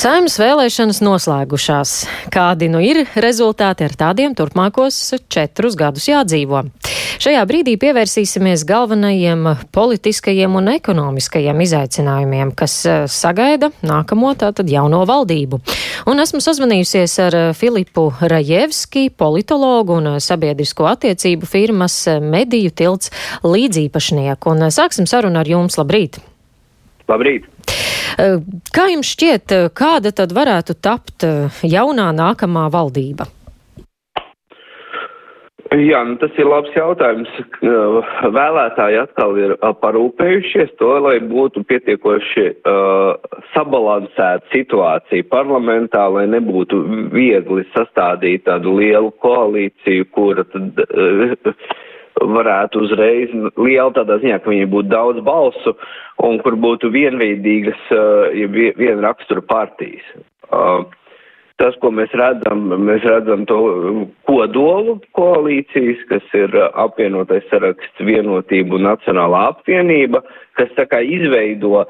Saimnes vēlēšanas noslēgušās. Kādi nu ir rezultāti ar tādiem turpmākos četrus gadus jādzīvo? Šajā brīdī pievērsīsimies galvenajiem politiskajiem un ekonomiskajiem izaicinājumiem, kas eh, sagaida nākamo tātad jauno valdību. Un esmu sazvanījusies ar Filipu Rajevski, politologu un sabiedrisko attiecību firmas Mediju tilts līdzīpašnieku. Un sāksim sarunu ar jums. Labrīt! Labrīt! Eh, kā jums šķiet, eh, kāda tad varētu tapt eh, jaunā nākamā valdība? Jā, nu tas ir labs jautājums. Vēlētāji atkal ir parūpējušies to, lai būtu pietiekoši uh, sabalansēta situācija parlamentā, lai nebūtu viegli sastādīt tādu lielu koalīciju, kura tad uh, varētu uzreiz liela tādā ziņā, ka viņiem būtu daudz balsu un kur būtu vienveidīgas, ja viena rakstura partijas. Tas, ko mēs redzam, mēs redzam to kodolu koalīcijas, kas ir apvienotais saraksts vienotību un nacionālā apvienība, kas tā kā izveido uh,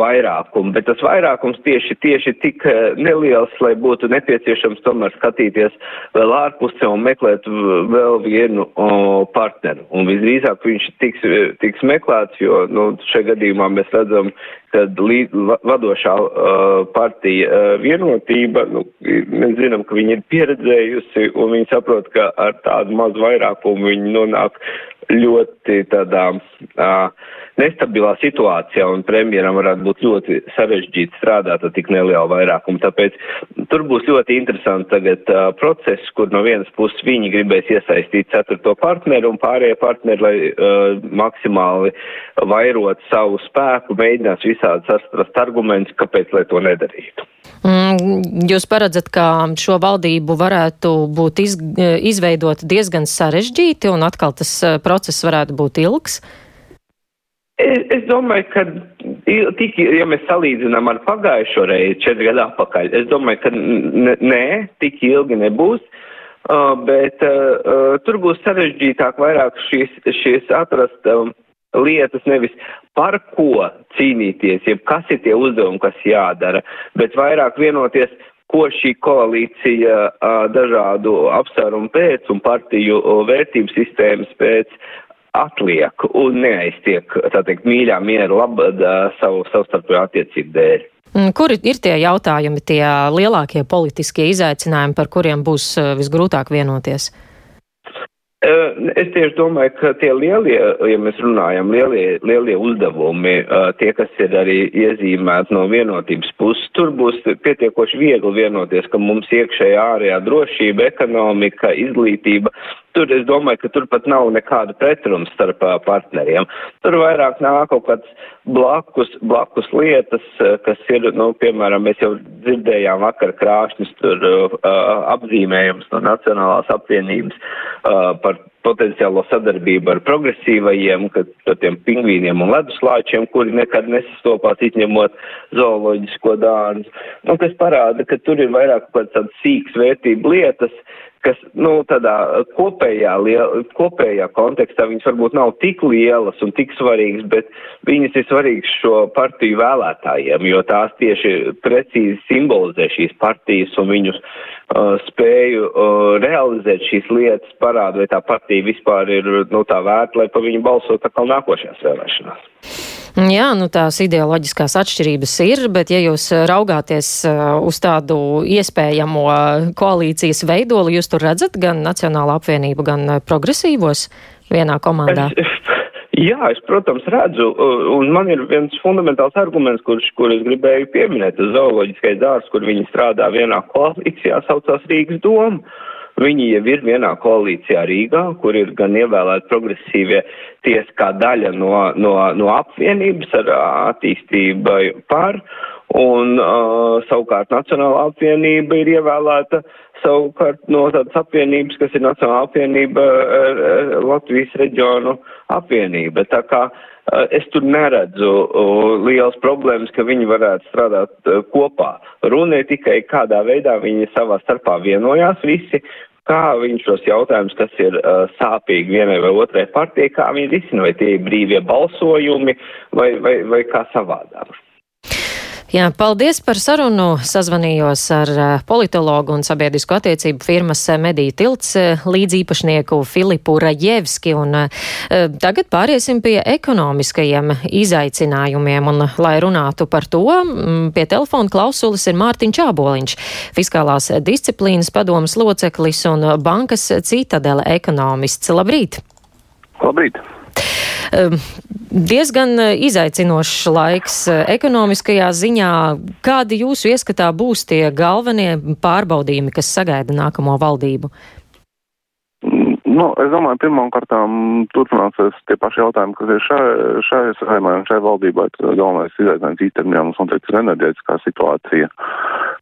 vairākumu, bet tas vairākums tieši, tieši tik neliels, lai būtu nepieciešams tomēr skatīties vēl ārpusē un meklēt vēl vienu uh, partneru. Un visdrīzāk viņš tiks, tiks meklēts, jo, nu, šajā gadījumā mēs redzam, līd, vadošā uh, partija uh, vienotība, nu, mēs zinām, ka viņi ir pieredzējusi un viņi saprot, ka ar tādu mazu vairākumu viņi nonāk ļoti tādā uh, nestabilā situācijā un premjeram varētu būt ļoti sarežģīti strādāt ar tik nelielu vairākumu. Tāpēc tur būs ļoti interesanti tagad uh, process, kur no vienas puses viņi gribēs iesaistīt ceturto partneru un pārējie partneri, lai uh, maksimāli vairot savu spēku, mēģinās visādi sastrast argumentus, kāpēc lai to nedarītu. Mm, jūs paredzat, ka šo valdību varētu būt iz, izveidot diezgan sarežģīti un atkal tas process varētu būt ilgs? Es, es domāju, ka tik, ja mēs salīdzinām ar pagājušo reizi, četri gadu atpakaļ, es domāju, ka nē, tik ilgi nebūs, uh, bet uh, tur būs sarežģītāk vairāk šīs, šīs atrast um, lietas nevis par ko cīnīties, jeb kas ir tie uzdevumi, kas jādara, bet vairāk vienoties, ko šī koalīcija uh, dažādu apsvērumu pēc un partiju vērtību sistēmas pēc atliek un neaiztiek, tā teikt, mīļā miera labada savu savstarpēju attiecību dēļ. Kuri ir tie jautājumi, tie lielākie politiskie izaicinājumi, par kuriem būs visgrūtāk vienoties? Es tieši domāju, ka tie lielie, ja mēs runājam, lielie, lielie uzdevumi, tie, kas ir arī iezīmēti no vienotības puses, tur būs pietiekoši viegli vienoties, ka mums iekšējā ārējā drošība, ekonomika, izglītība, tur es domāju, ka tur pat nav nekāda pretruna starp partneriem. Tur vairāk nāk kaut kāds blakus, blakus lietas, kas ir, nu, piemēram, mēs jau dzirdējām vakar krāšņus tur uh, apzīmējums no Nacionālās apvienības uh, par potenciālo sadarbību ar progresīvajiem, kad tiem pingvīniem un leduslāčiem, kuri nekad nesastopās izņemot zooloģisko dārzu, nu, kas parāda, ka tur ir vairāk kaut kāds sīks vērtību lietas, kas, nu, tādā kopējā, liel, kopējā kontekstā viņas varbūt nav tik lielas un tik svarīgas, bet viņas ir svarīgas šo partiju vēlētājiem, jo tās tieši precīzi simbolizē šīs partijas un viņus uh, spēju uh, realizēt šīs lietas, parāda, vai tā partija vispār ir, nu, tā vērta, lai pa viņu balsot atkal nākošajās vēlēšanās. Jā, nu tās ideoloģiskās atšķirības ir, bet ja jūs raugāties uh, uz tādu iespējamo koalīcijas veidoli, jūs tur redzat gan Nacionāla apvienību, gan uh, progresīvos vienā komandā? Jā, es, protams, redzu, un man ir viens fundamentāls arguments, kurš, kur es gribēju pieminēt, zooloģiskais dārs, kur viņi strādā vienā koalīcijā, saucās Rīgas doma. Viņi jau ir vienā koalīcijā Rīgā, kur ir gan ievēlēti progresīvie tiesa kā daļa no, no, no apvienības ar attīstībai par, un uh, savukārt Nacionālā apvienība ir ievēlēta savukārt no tādas apvienības, kas ir Nacionālā apvienība Latvijas reģionu apvienība. Tā kā uh, es tur neredzu uh, liels problēmas, ka viņi varētu strādāt uh, kopā. Runa ir tikai kādā veidā viņi savā starpā vienojās visi kā viņi šos jautājumus, kas ir uh, sāpīgi vienai vai otrai partijai, kā viņi risina, vai tie ir brīvie balsojumi vai, vai, vai kā savādāk. Jā, paldies par sarunu. Sazvanījos ar eh, politologu un sabiedrisko attiecību firmas eh, Mediju tilts eh, līdzīpašnieku Filipu Rajevski. Un tagad pāriesim pie ekonomiskajiem izaicinājumiem. Un, lai runātu par to, pie telefona klausulis ir Mārtiņš Čāboliņš, fiskālās disciplīnas padomas loceklis un bankas citadele ekonomists. Labrīt! Labrīt! Diezgan eh, izaicinošs laiks eh, ekonomiskajā ziņā. Kādi jūsu ieskatā būs tie galvenie pārbaudījumi, kas sagaida nākamo valdību? Mm, nu, es domāju, pirmām kārtām turpināsies tie paši jautājumi, kas ir šai, šai saimai un šai valdībai. Galvenais izaicinājums īstermiņā mums noteikti ir enerģētiskā situācija.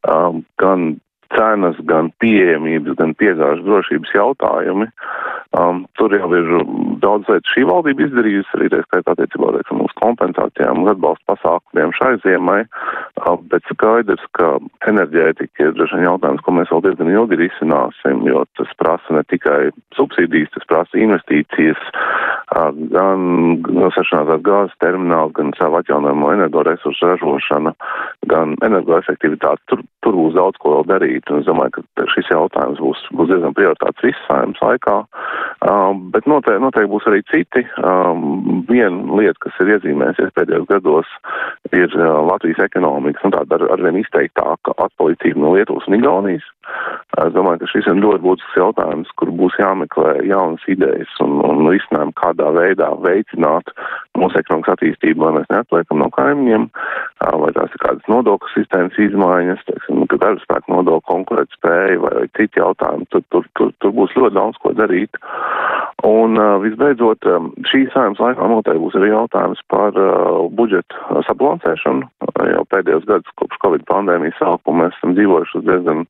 Um, gan cenas, gan pieejamības, gan piegāžu drošības jautājumi. Um, tur jau ir daudz lietas šī valdība izdarījusi, arī tā skaitā attiecībā teiksim, uz kompensācijām un atbalsta pasākumiem šai ziemai, uh, bet skaidrs, ka enerģētika ir droši vien jautājums, ko mēs vēl diezgan ilgi risināsim, jo tas prasa ne tikai subsīdijas, tas prasa investīcijas, uh, gan sašanātās gāzes termināli, gan savu atjaunojamo energoresursu ražošana, gan energoefektivitāte. Tur, tur būs daudz ko vēl darīt darīt. Un es domāju, ka šis jautājums būs, būs diezgan prioritāts visu saimnes laikā. Um, bet noteikti, noteikti būs arī citi. Um, viena lieta, kas ir iezīmējusies pēdējos gados, ir uh, Latvijas ekonomikas un tāda ar, arvien izteiktāka atpalīdzība no Lietuvas un Igaunijas. Es domāju, ka šis ir ļoti būtisks jautājums, kur būs jāmeklē jaunas idejas un, un risinājumi, kādā veidā veicināt mūsu ekonomikas attīstību, lai mēs neatliekam no kaimiņiem, vai tās ir kādas nodokļu sistēmas izmaiņas, teiksim, ka darba spēku nodokļu konkurētspēja vai citi jautājumi. Tur, tur, tur, tur būs ļoti daudz ko darīt. Un visbeidzot, šī saimnes laikā noteikti būs arī jautājums par budžetu sabalansēšanu. Jau pēdējos gadus kopš Covid pandēmijas sākuma mēs esam dzīvojuši uz diezgan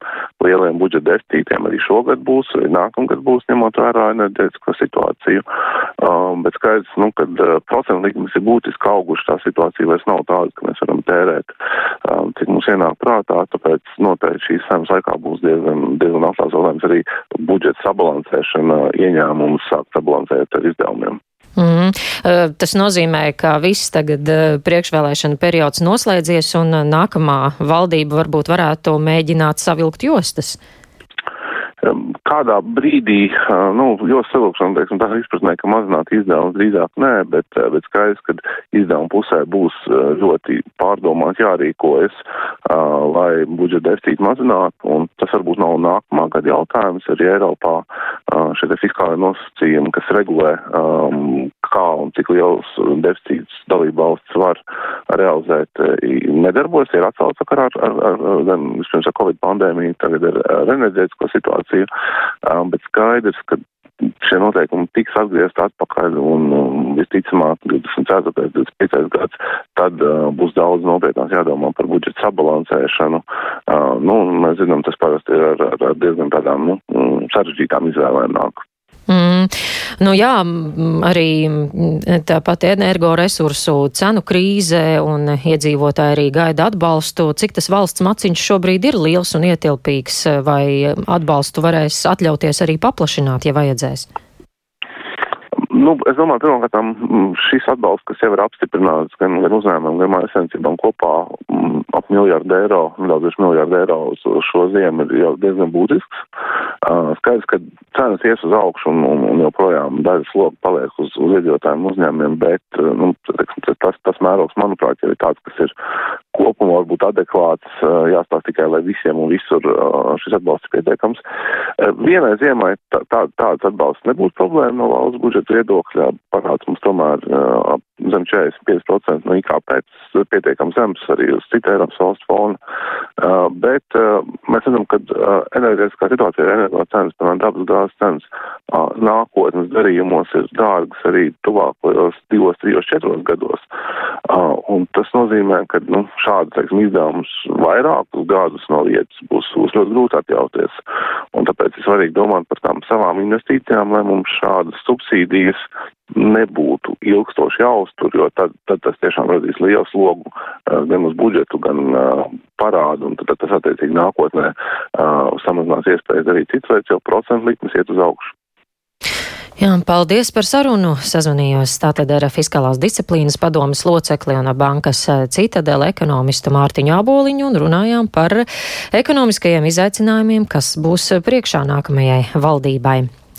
lieliem budžeta deficītiem. Arī šogad būs, arī nākamgad būs, ņemot vērā enerģētisko situāciju. Bet skaidrs, nu, kad procentu likmes ir būtiski auguši, tā situācija vairs nav tāda, ka mēs varam tērēt, um, cik mums ienāk prātā, tāpēc noteikti šīs saimnes laikā būs diezgan, diezgan augstās jautājums arī budžeta sabalansēšana ieņēmumus sākt sabalansēt ar izdevumiem. Mm. Tas nozīmē, ka viss tagad priekšvēlēšana periods noslēdzies un nākamā valdība varbūt varētu mēģināt savilkt jostas. Kādā brīdī, nu, ļoti savilkšana, teiksim, tā izpratnē, ka mazināt izdevumus drīzāk nē, bet, bet skaidrs, ka izdevuma pusē būs ļoti pārdomāt jārīkojas, lai budžeta deficītu mazinātu, un tas varbūt nav nākamā gada jautājums arī Eiropā. Šie fiskālie nosacījumi, kas regulē, kā un cik liels deficīts dalība valsts var realizēt, nedarbojas, ir atcelts sakarā ar, ar, ar, gan vispirms ar Covid pandēmiju, tagad ar enerģētisko situāciju, bet skaidrs, ka šie noteikumi tiks atgriezt atpakaļ un, un visticamāk 24. 25. gads, tad uh, būs daudz nopietnāk jādomā par budžeta sabalansēšanu. Uh, nu, mēs zinām, tas parasti ir ar, ar, ar diezgan tādām nu, sarežģītām izvēlēm nāk. Mm. Nu jā, arī tāpat energoresursu cenu krīze un iedzīvotāji arī gaida atbalstu. Cik tas valsts maciņš šobrīd ir liels un ietilpīgs, vai atbalstu varēs atļauties arī paplašināt, ja vajadzēs? Nu, es domāju, pirmkārt, šis atbalsts, kas jau ir apstiprināts gan, gan uzņēmumiem, gan mājasēmniecībām kopā m, ap miljardu eiro, nedaudz virs miljardu eiro uz, šo ziemu, ir jau diezgan būtisks. Skaidrs, ka cenas ies uz augšu un, un, un joprojām daļas sloga paliek uz, uz iedzīvotājiem uzņēmumiem, bet nu, tas, tas mērogs, manuprāt, jau ir tāds, kas ir kopumā varbūt adekvāts, jāstāsta tikai, lai visiem un visur šis atbalsts ir pietiekams. Vienai ziemai tā, tā, tāds atbalsts nebūtu problēma no valsts budžeta viedokļa. Parāds mums tomēr zem 45% no IKP pietiekams zems arī uz citu Eiropas valstu fonu. Bet mēs redzam, ka enerģētiskā situācija, energo cenas, piemēram, dabas gāzes cenas nākotnes darījumos ir dārgas arī tuvākajos divos, trijos, četros gados. Un tas nozīmē, ka nu, šādu teiksim, izdevumus vairākus gadus no vietas būs, būs ļoti grūti atļauties. Un tāpēc ir svarīgi domāt par tām savām investīcijām, lai mums šādas subsīdijas nebūtu ilgstoši jāuztur, jo tad, tad tas tiešām radīs lielu slogu uh, gan uz budžetu, gan uh, parādu, un tad, tas attiecīgi nākotnē uh, samazinās iespējas darīt citas lietas, jo procentu likmes iet uz augšu. Jā, paldies par sarunu. Sazvanījos tātad ar Fiskālās disciplīnas padomas locekli un bankas citadela ekonomistu Mārtiņu Aboliņu un runājām par ekonomiskajiem izaicinājumiem, kas būs priekšā nākamajai valdībai.